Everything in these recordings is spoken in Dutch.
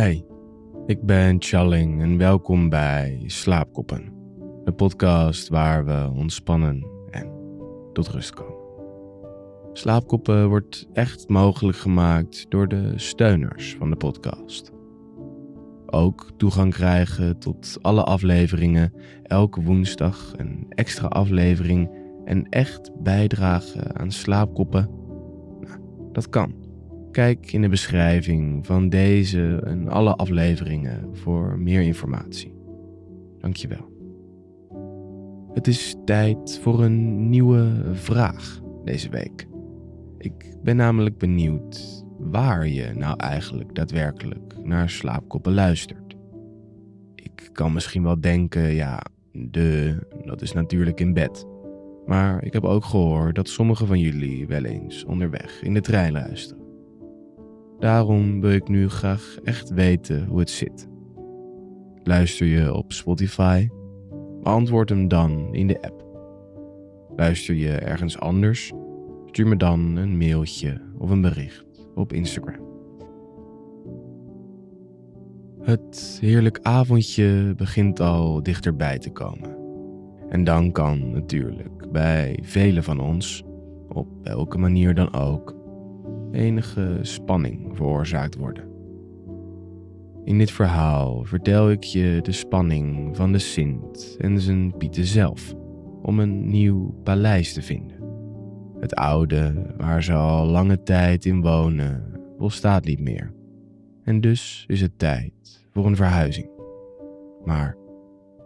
Hey, ik ben Challing en welkom bij Slaapkoppen, de podcast waar we ontspannen en tot rust komen. Slaapkoppen wordt echt mogelijk gemaakt door de steuners van de podcast. Ook toegang krijgen tot alle afleveringen, elke woensdag een extra aflevering en echt bijdragen aan slaapkoppen. Nou, dat kan. Kijk in de beschrijving van deze en alle afleveringen voor meer informatie. Dankjewel. Het is tijd voor een nieuwe vraag deze week. Ik ben namelijk benieuwd waar je nou eigenlijk daadwerkelijk naar slaapkoppen luistert. Ik kan misschien wel denken, ja, de, dat is natuurlijk in bed. Maar ik heb ook gehoord dat sommige van jullie wel eens onderweg in de trein luisteren. Daarom wil ik nu graag echt weten hoe het zit. Luister je op Spotify? Beantwoord hem dan in de app. Luister je ergens anders? Stuur me dan een mailtje of een bericht op Instagram. Het heerlijk avondje begint al dichterbij te komen. En dan kan natuurlijk bij velen van ons, op welke manier dan ook, enige spanning veroorzaakt worden. In dit verhaal vertel ik je de spanning van de Sint en zijn Pieten zelf om een nieuw paleis te vinden. Het oude, waar ze al lange tijd in wonen, volstaat niet meer. En dus is het tijd voor een verhuizing. Maar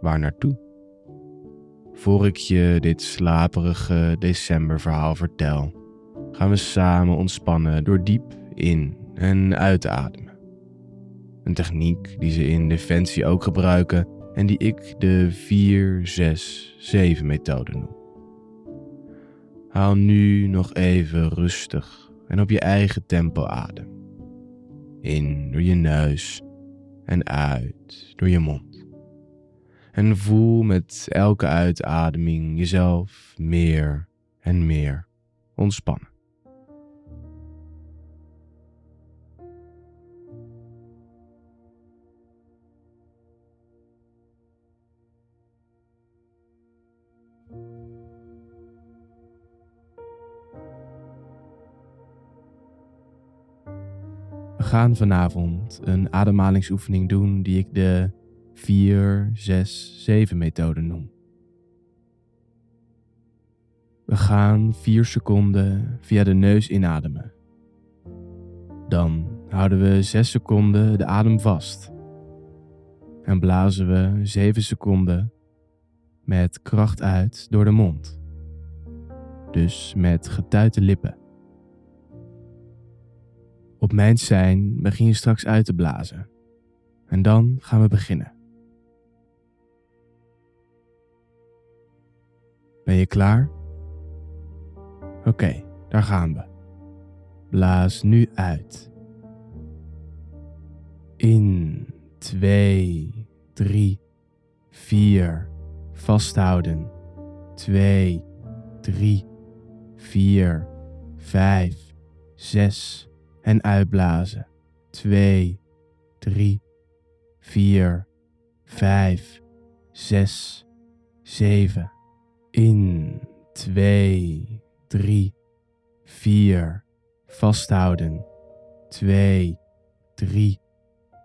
waar naartoe? Voor ik je dit slaperige decemberverhaal vertel, gaan we samen ontspannen door diep in en uit te ademen. Een techniek die ze in Defensie ook gebruiken en die ik de 4-6-7 methode noem. Haal nu nog even rustig en op je eigen tempo adem. In door je neus en uit door je mond. En voel met elke uitademing jezelf meer en meer ontspannen. Gaan vanavond een ademhalingsoefening doen die ik de 4, 6, 7 methode noem. We gaan 4 seconden via de neus inademen. Dan houden we 6 seconden de adem vast. En blazen we 7 seconden met kracht uit door de mond. Dus met getuite lippen. Op mijn zijn begin je straks uit te blazen. En dan gaan we beginnen. Ben je klaar? Oké, daar gaan we. Blaas nu uit. In, twee, drie, vier. Vasthouden. Twee, drie, vier, vijf, zes en uitblazen. 2, 3, 4, 5, 6, 7. In 2, 3, 4. Vasthouden. 2, 3,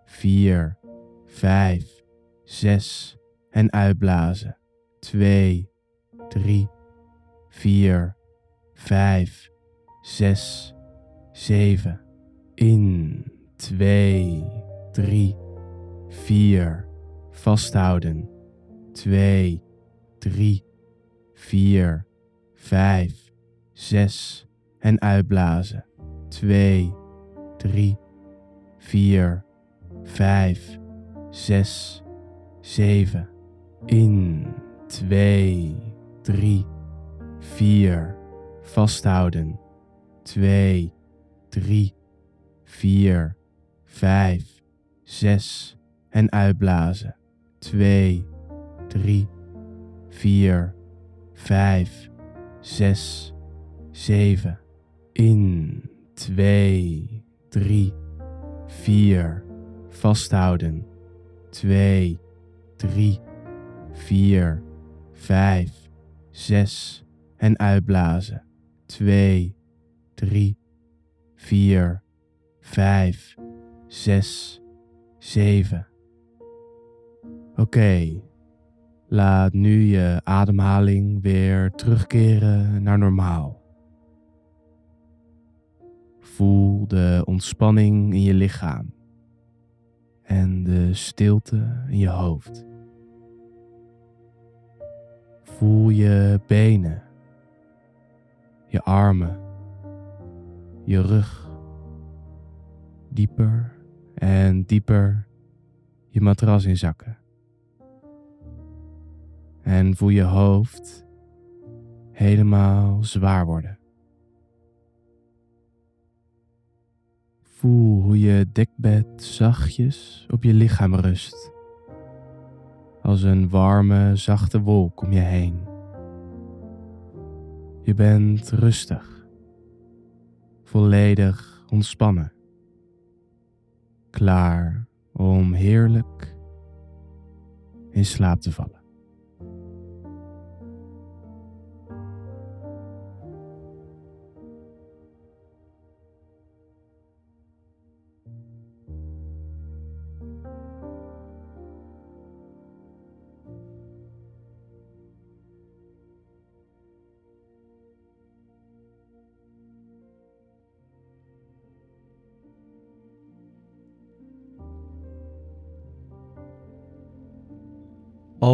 4, 5, 6. En uitblazen. 2, 3, 4, 5, 6, 7 in, 2, 3, 4. Vasthouden. 2, 3, 4, 5, 6. En uitblazen. 2, 3, 4, 5, 6, 7. In, 2, 3, 4. Vasthouden. 2, 3, 4, 5, 6 en uitblazen. 2, 3, 4, 5, 6, 7. In 2, 3, 4. Vasthouden. 2, 3, 4, 5, 6 en uitblazen. 2, 3, 4, 5, 6, 7. Oké, laat nu je ademhaling weer terugkeren naar normaal. Voel de ontspanning in je lichaam en de stilte in je hoofd. Voel je benen, je armen, je rug, dieper en dieper je matras inzakken. En voel je hoofd helemaal zwaar worden. Voel hoe je dekbed zachtjes op je lichaam rust. Als een warme, zachte wolk om je heen. Je bent rustig, volledig ontspannen, klaar om heerlijk in slaap te vallen.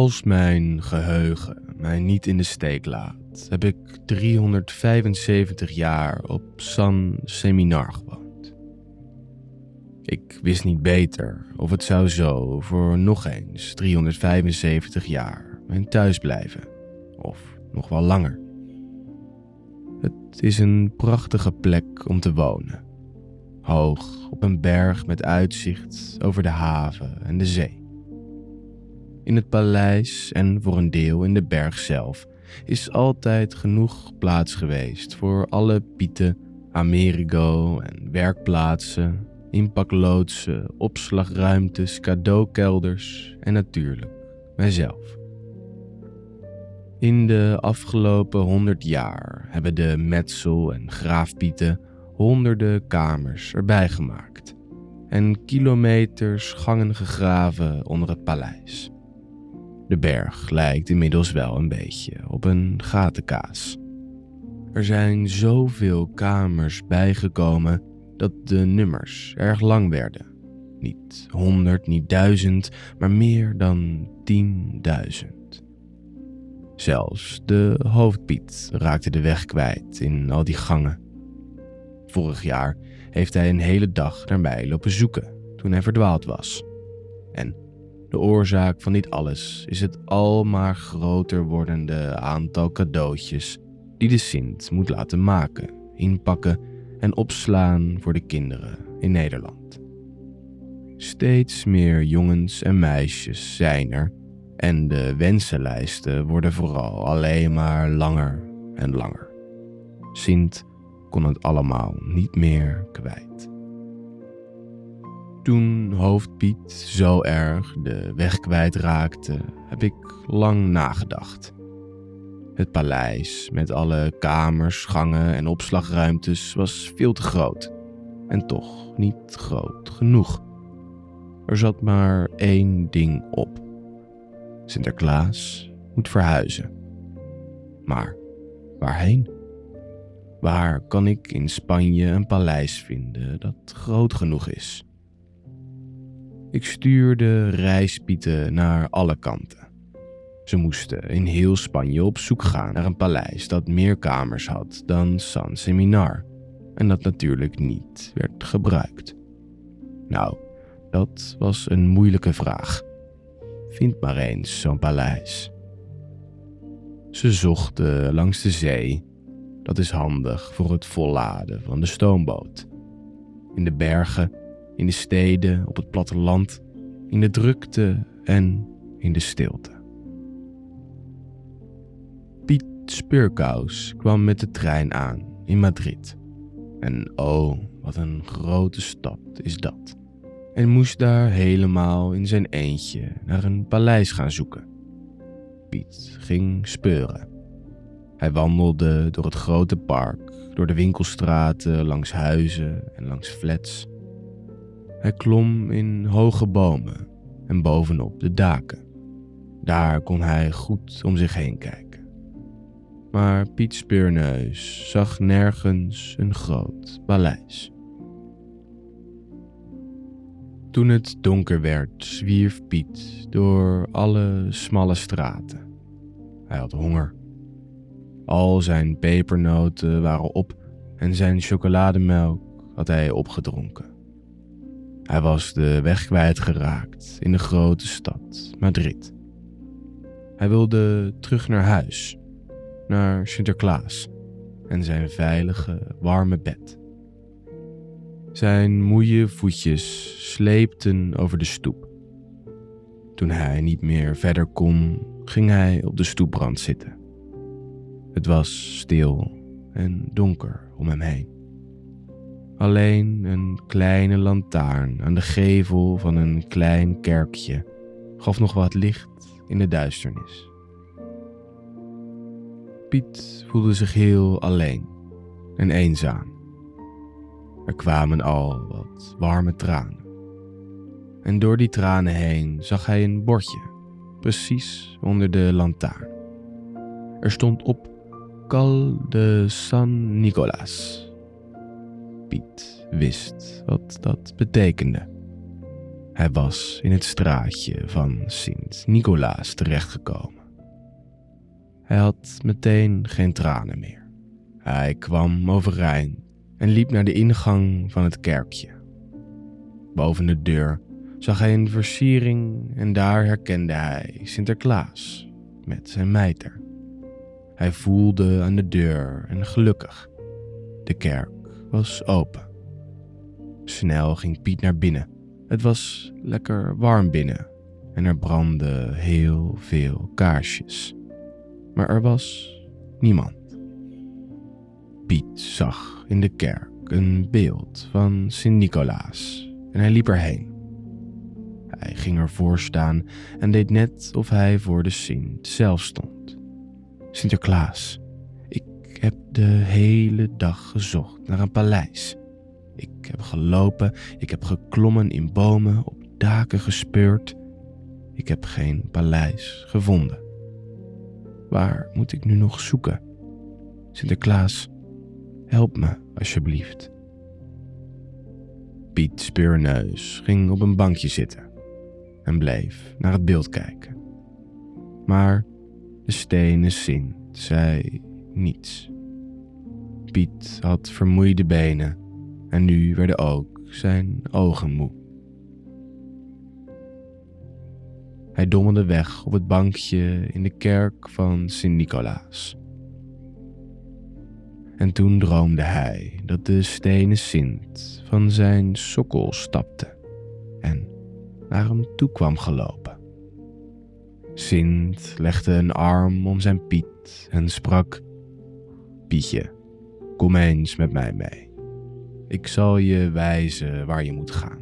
Als mijn geheugen mij niet in de steek laat, heb ik 375 jaar op San Seminar gewoond. Ik wist niet beter of het zou zo voor nog eens 375 jaar mijn thuis blijven, of nog wel langer. Het is een prachtige plek om te wonen, hoog op een berg met uitzicht over de haven en de zee in het paleis en voor een deel in de berg zelf is altijd genoeg plaats geweest voor alle pieten, Amerigo en werkplaatsen, inpakloodsen, opslagruimtes, cadeaukelders en natuurlijk mijzelf. In de afgelopen honderd jaar hebben de Metsel en Graafpieten honderden kamers erbij gemaakt en kilometers gangen gegraven onder het paleis. De berg lijkt inmiddels wel een beetje op een gatenkaas. Er zijn zoveel kamers bijgekomen dat de nummers erg lang werden. Niet honderd, niet duizend, maar meer dan tienduizend. Zelfs de hoofdpiet raakte de weg kwijt in al die gangen. Vorig jaar heeft hij een hele dag naar mij lopen zoeken toen hij verdwaald was. En de oorzaak van dit alles is het al maar groter wordende aantal cadeautjes die de Sint moet laten maken, inpakken en opslaan voor de kinderen in Nederland. Steeds meer jongens en meisjes zijn er en de wensenlijsten worden vooral alleen maar langer en langer. Sint kon het allemaal niet meer kwijt. Toen hoofdpiet zo erg de weg kwijtraakte, heb ik lang nagedacht. Het paleis met alle kamers, gangen en opslagruimtes was veel te groot. En toch niet groot genoeg. Er zat maar één ding op. Sinterklaas moet verhuizen. Maar waarheen? Waar kan ik in Spanje een paleis vinden dat groot genoeg is? Ik stuurde reispieten naar alle kanten. Ze moesten in heel Spanje op zoek gaan naar een paleis dat meer kamers had dan San Seminar en dat natuurlijk niet werd gebruikt. Nou, dat was een moeilijke vraag. Vind maar eens zo'n paleis. Ze zochten langs de zee. Dat is handig voor het volladen van de stoomboot. In de bergen in de steden, op het platteland, in de drukte en in de stilte. Piet Spurkaus kwam met de trein aan in Madrid. En oh, wat een grote stad is dat. en moest daar helemaal in zijn eentje naar een paleis gaan zoeken. Piet ging speuren. Hij wandelde door het grote park, door de winkelstraten, langs huizen en langs flats. Hij klom in hoge bomen en bovenop de daken. Daar kon hij goed om zich heen kijken. Maar Piet Speurneus zag nergens een groot paleis. Toen het donker werd, zwierf Piet door alle smalle straten. Hij had honger. Al zijn pepernoten waren op en zijn chocolademelk had hij opgedronken. Hij was de weg kwijtgeraakt in de grote stad Madrid. Hij wilde terug naar huis, naar Sinterklaas en zijn veilige, warme bed. Zijn moeie voetjes sleepten over de stoep. Toen hij niet meer verder kon, ging hij op de stoeprand zitten. Het was stil en donker om hem heen. Alleen een kleine lantaarn aan de gevel van een klein kerkje gaf nog wat licht in de duisternis. Piet voelde zich heel alleen en eenzaam. Er kwamen al wat warme tranen. En door die tranen heen zag hij een bordje, precies onder de lantaarn. Er stond op Cal de San Nicolas. Piet wist wat dat betekende. Hij was in het straatje van Sint Nicolaas terechtgekomen. Hij had meteen geen tranen meer. Hij kwam overeind en liep naar de ingang van het kerkje. Boven de deur zag hij een versiering en daar herkende hij Sinterklaas met zijn mijter. Hij voelde aan de deur en gelukkig. De kerk was open. Snel ging Piet naar binnen. Het was lekker warm binnen en er brandden heel veel kaarsjes. Maar er was niemand. Piet zag in de kerk een beeld van Sint Nicolaas en hij liep erheen. Hij ging ervoor staan en deed net of hij voor de Sint zelf stond. Sinterklaas, ik heb de hele dag gezocht naar een paleis. Ik heb gelopen, ik heb geklommen in bomen, op daken gespeurd. Ik heb geen paleis gevonden. Waar moet ik nu nog zoeken? Sinterklaas, help me alsjeblieft. Piet Speurneus ging op een bankje zitten en bleef naar het beeld kijken. Maar de stenen Sint zei niets. Piet had vermoeide benen en nu werden ook zijn ogen moe. Hij dommelde weg op het bankje in de kerk van Sint Nicolaas. En toen droomde hij dat de stenen Sint van zijn sokkel stapte en naar hem toe kwam gelopen. Sint legde een arm om zijn Piet en sprak: Pietje, kom eens met mij mee. Ik zal je wijzen waar je moet gaan.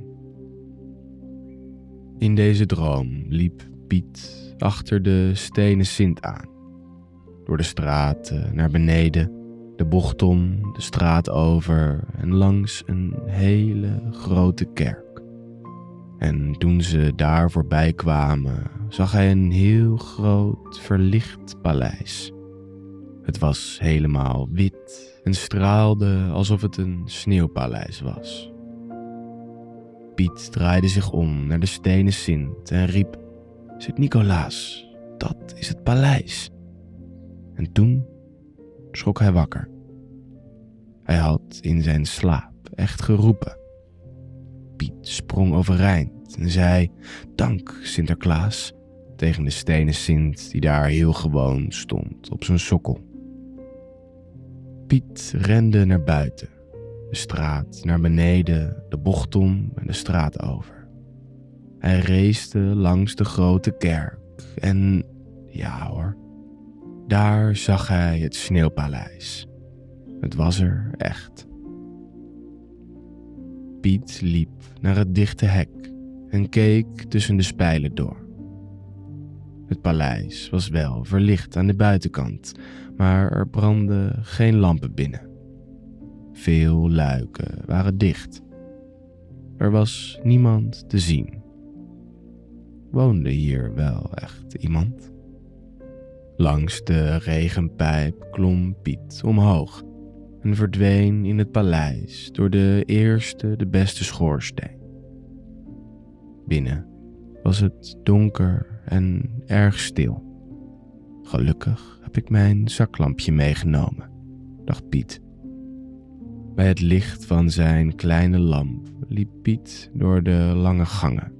In deze droom liep Piet achter de stenen Sint aan, door de straten naar beneden, de bocht om, de straat over en langs een hele grote kerk. En toen ze daar voorbij kwamen, zag hij een heel groot verlicht paleis. Het was helemaal wit en straalde alsof het een sneeuwpaleis was. Piet draaide zich om naar de stenen Sint en riep: Sint Nicolaas, dat is het paleis. En toen schrok hij wakker. Hij had in zijn slaap echt geroepen. Piet sprong overeind en zei: Dank, Sinterklaas, tegen de stenen Sint die daar heel gewoon stond op zijn sokkel. Piet rende naar buiten, de straat naar beneden, de bocht om en de straat over. Hij reisde langs de grote kerk en, ja hoor, daar zag hij het sneeuwpaleis. Het was er echt. Piet liep naar het dichte hek en keek tussen de spijlen door. Het paleis was wel verlicht aan de buitenkant, maar er brandden geen lampen binnen. Veel luiken waren dicht. Er was niemand te zien. Woonde hier wel echt iemand? Langs de regenpijp klom Piet omhoog en verdween in het paleis door de eerste, de beste schoorsteen. Binnen was het donker en erg stil. Gelukkig ik mijn zaklampje meegenomen, dacht Piet. Bij het licht van zijn kleine lamp liep Piet door de lange gangen.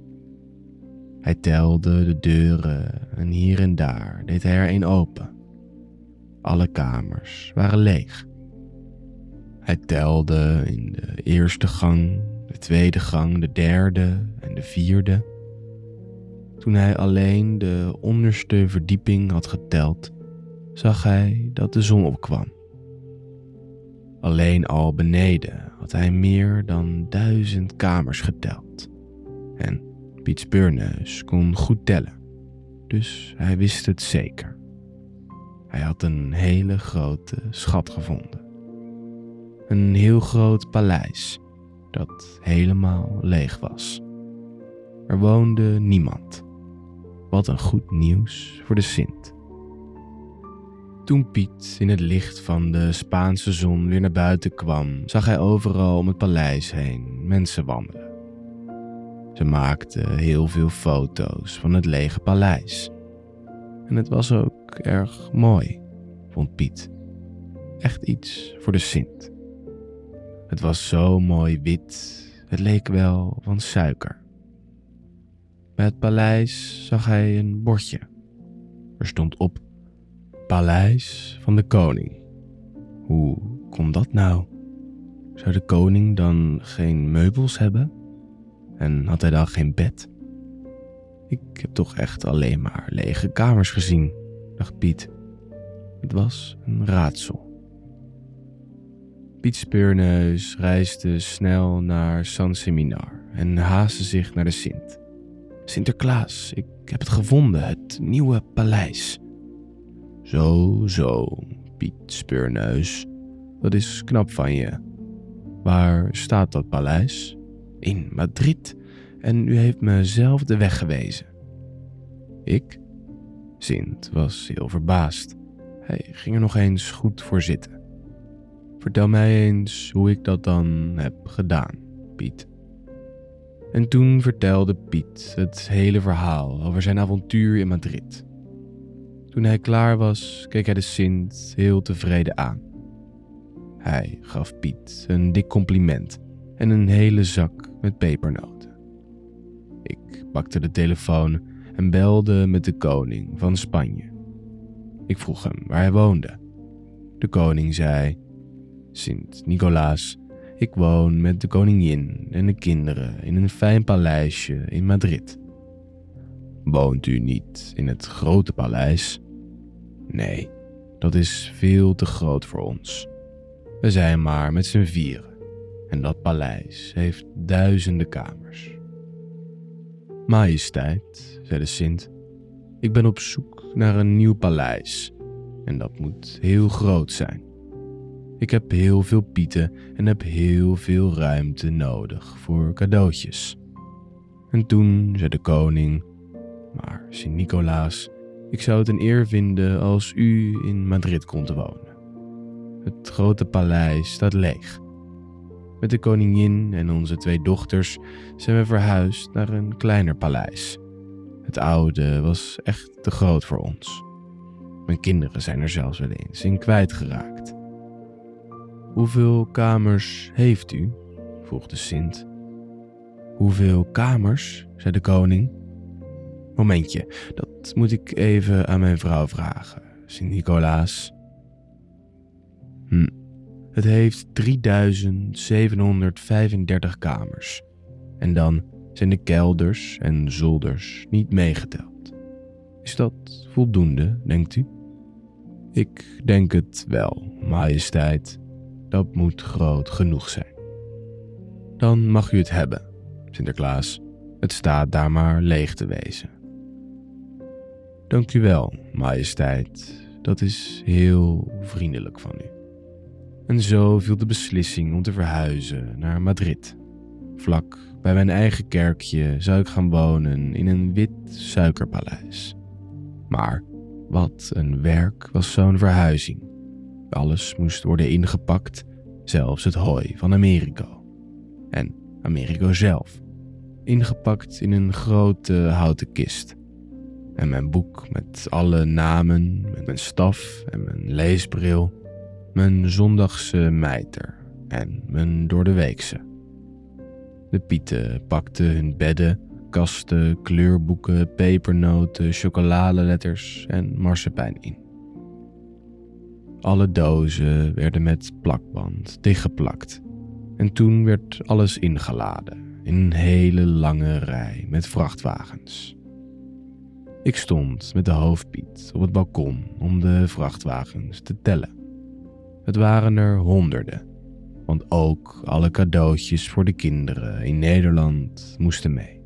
Hij telde de deuren en hier en daar deed hij er een open. Alle kamers waren leeg. Hij telde in de eerste gang, de tweede gang, de derde en de vierde. Toen hij alleen de onderste verdieping had geteld, zag hij dat de zon opkwam. Alleen al beneden had hij meer dan duizend kamers geteld. En Piet kon goed tellen, dus hij wist het zeker. Hij had een hele grote schat gevonden. Een heel groot paleis dat helemaal leeg was. Er woonde niemand. Wat een goed nieuws voor de Sint. Toen Piet in het licht van de Spaanse zon weer naar buiten kwam, zag hij overal om het paleis heen mensen wandelen. Ze maakten heel veel foto's van het lege paleis. En het was ook erg mooi, vond Piet. Echt iets voor de Sint. Het was zo mooi wit, het leek wel van suiker. Bij het paleis zag hij een bordje. Er stond op Paleis van de Koning. Hoe kon dat nou? Zou de koning dan geen meubels hebben? En had hij dan geen bed? Ik heb toch echt alleen maar lege kamers gezien, dacht Piet. Het was een raadsel. Piet Speurneus reisde snel naar San Seminar en haastte zich naar de Sint. Sinterklaas, ik heb het gevonden, het nieuwe paleis. Zo, zo, Piet Speurneus. Dat is knap van je. Waar staat dat paleis? In Madrid. En u heeft me zelf de weg gewezen. Ik? Sint was heel verbaasd. Hij ging er nog eens goed voor zitten. Vertel mij eens hoe ik dat dan heb gedaan, Piet. En toen vertelde Piet het hele verhaal over zijn avontuur in Madrid. Toen hij klaar was, keek hij de Sint heel tevreden aan. Hij gaf Piet een dik compliment en een hele zak met pepernoten. Ik pakte de telefoon en belde met de koning van Spanje. Ik vroeg hem waar hij woonde. De koning zei: Sint Nicolaas, ik woon met de koningin en de kinderen in een fijn paleisje in Madrid. Woont u niet in het grote paleis? Nee, dat is veel te groot voor ons. We zijn maar met z'n vieren en dat paleis heeft duizenden kamers. Majesteit, zei de Sint, ik ben op zoek naar een nieuw paleis en dat moet heel groot zijn. Ik heb heel veel pieten en heb heel veel ruimte nodig voor cadeautjes. En toen zei de koning: Maar Sint-Nicolaas, ik zou het een eer vinden als u in Madrid komt wonen. Het grote paleis staat leeg. Met de koningin en onze twee dochters zijn we verhuisd naar een kleiner paleis. Het oude was echt te groot voor ons. Mijn kinderen zijn er zelfs wel eens in kwijtgeraakt. Hoeveel kamers heeft u? vroeg de Sint. Hoeveel kamers? zei de koning. Momentje, dat moet ik even aan mijn vrouw vragen, Sint Nicolaas. Hm, het heeft 3735 kamers. En dan zijn de kelders en zolders niet meegeteld. Is dat voldoende, denkt u? Ik denk het wel, majesteit. Dat moet groot genoeg zijn. Dan mag u het hebben, Sinterklaas. Het staat daar maar leeg te wezen. Dank u wel, majesteit. Dat is heel vriendelijk van u. En zo viel de beslissing om te verhuizen naar Madrid. Vlak bij mijn eigen kerkje zou ik gaan wonen in een wit suikerpaleis. Maar wat een werk was zo'n verhuizing. Alles moest worden ingepakt, zelfs het hooi van Americo. En Americo zelf, ingepakt in een grote houten kist. En mijn boek met alle namen, met mijn staf en mijn leesbril, mijn zondagse mijter en mijn doordeweekse. De pieten pakten hun bedden, kasten, kleurboeken, pepernoten, chocoladeletters en marsepein in. Alle dozen werden met plakband dichtgeplakt en toen werd alles ingeladen in een hele lange rij met vrachtwagens. Ik stond met de hoofdpiet op het balkon om de vrachtwagens te tellen. Het waren er honderden, want ook alle cadeautjes voor de kinderen in Nederland moesten mee.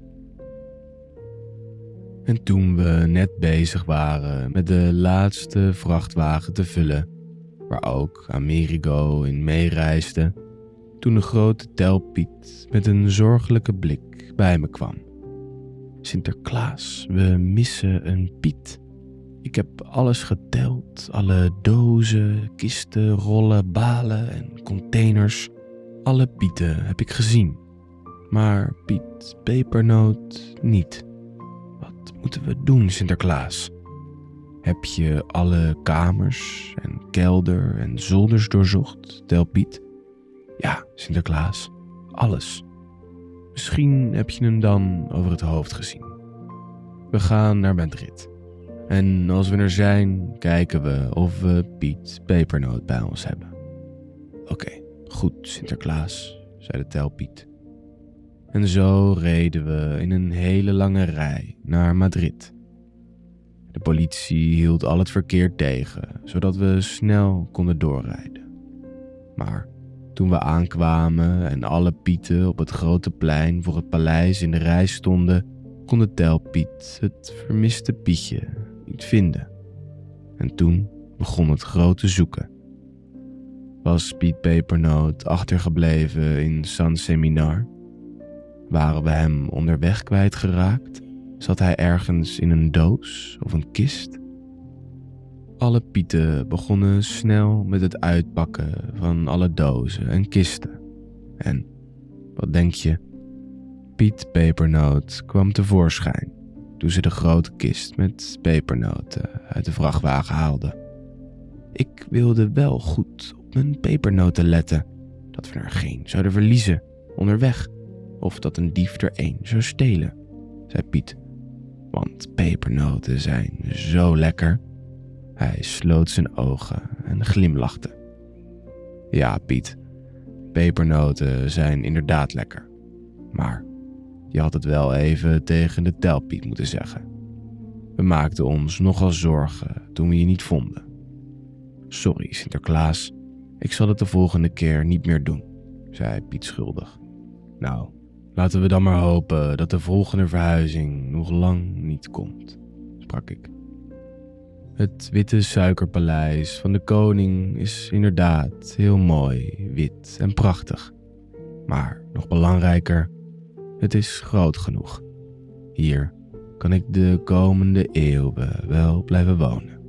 En toen we net bezig waren met de laatste vrachtwagen te vullen, waar ook Amerigo in meereisde, toen de grote telpiet met een zorgelijke blik bij me kwam. Sinterklaas, we missen een Piet. Ik heb alles geteld, alle dozen, kisten, rollen, balen en containers. Alle Pieten heb ik gezien. Maar Piet Pepernoot niet. Wat moeten we doen, Sinterklaas? Heb je alle kamers en kelder en zolders doorzocht, Tel Piet? Ja, Sinterklaas, alles. Misschien heb je hem dan over het hoofd gezien. We gaan naar Madrid. En als we er zijn, kijken we of we Piet Pepernoot bij ons hebben. Oké, goed, Sinterklaas, zei de telpiet. En zo reden we in een hele lange rij naar Madrid. De politie hield al het verkeer tegen, zodat we snel konden doorrijden. Maar toen we aankwamen en alle pieten op het grote plein voor het paleis in de rij stonden, kon de telpiet het vermiste Pietje niet vinden. En toen begon het grote zoeken. Was Piet Pepernoot achtergebleven in San Seminar? Waren we hem onderweg kwijtgeraakt? Zat hij ergens in een doos of een kist? Alle pieten begonnen snel met het uitpakken van alle dozen en kisten. En wat denk je? Piet Pepernoot kwam tevoorschijn toen ze de grote kist met pepernoten uit de vrachtwagen haalde. Ik wilde wel goed op mijn pepernoten letten, dat we er geen zouden verliezen onderweg, of dat een dief er één zou stelen, zei Piet. Want pepernoten zijn zo lekker. Hij sloot zijn ogen en glimlachte. Ja, Piet, pepernoten zijn inderdaad lekker. Maar je had het wel even tegen de telpiet moeten zeggen. We maakten ons nogal zorgen toen we je niet vonden. Sorry, Sinterklaas, ik zal het de volgende keer niet meer doen, zei Piet schuldig. Nou, laten we dan maar hopen dat de volgende verhuizing nog lang niet komt, sprak ik. Het witte suikerpaleis van de koning is inderdaad heel mooi, wit en prachtig. Maar nog belangrijker, het is groot genoeg. Hier kan ik de komende eeuwen wel blijven wonen.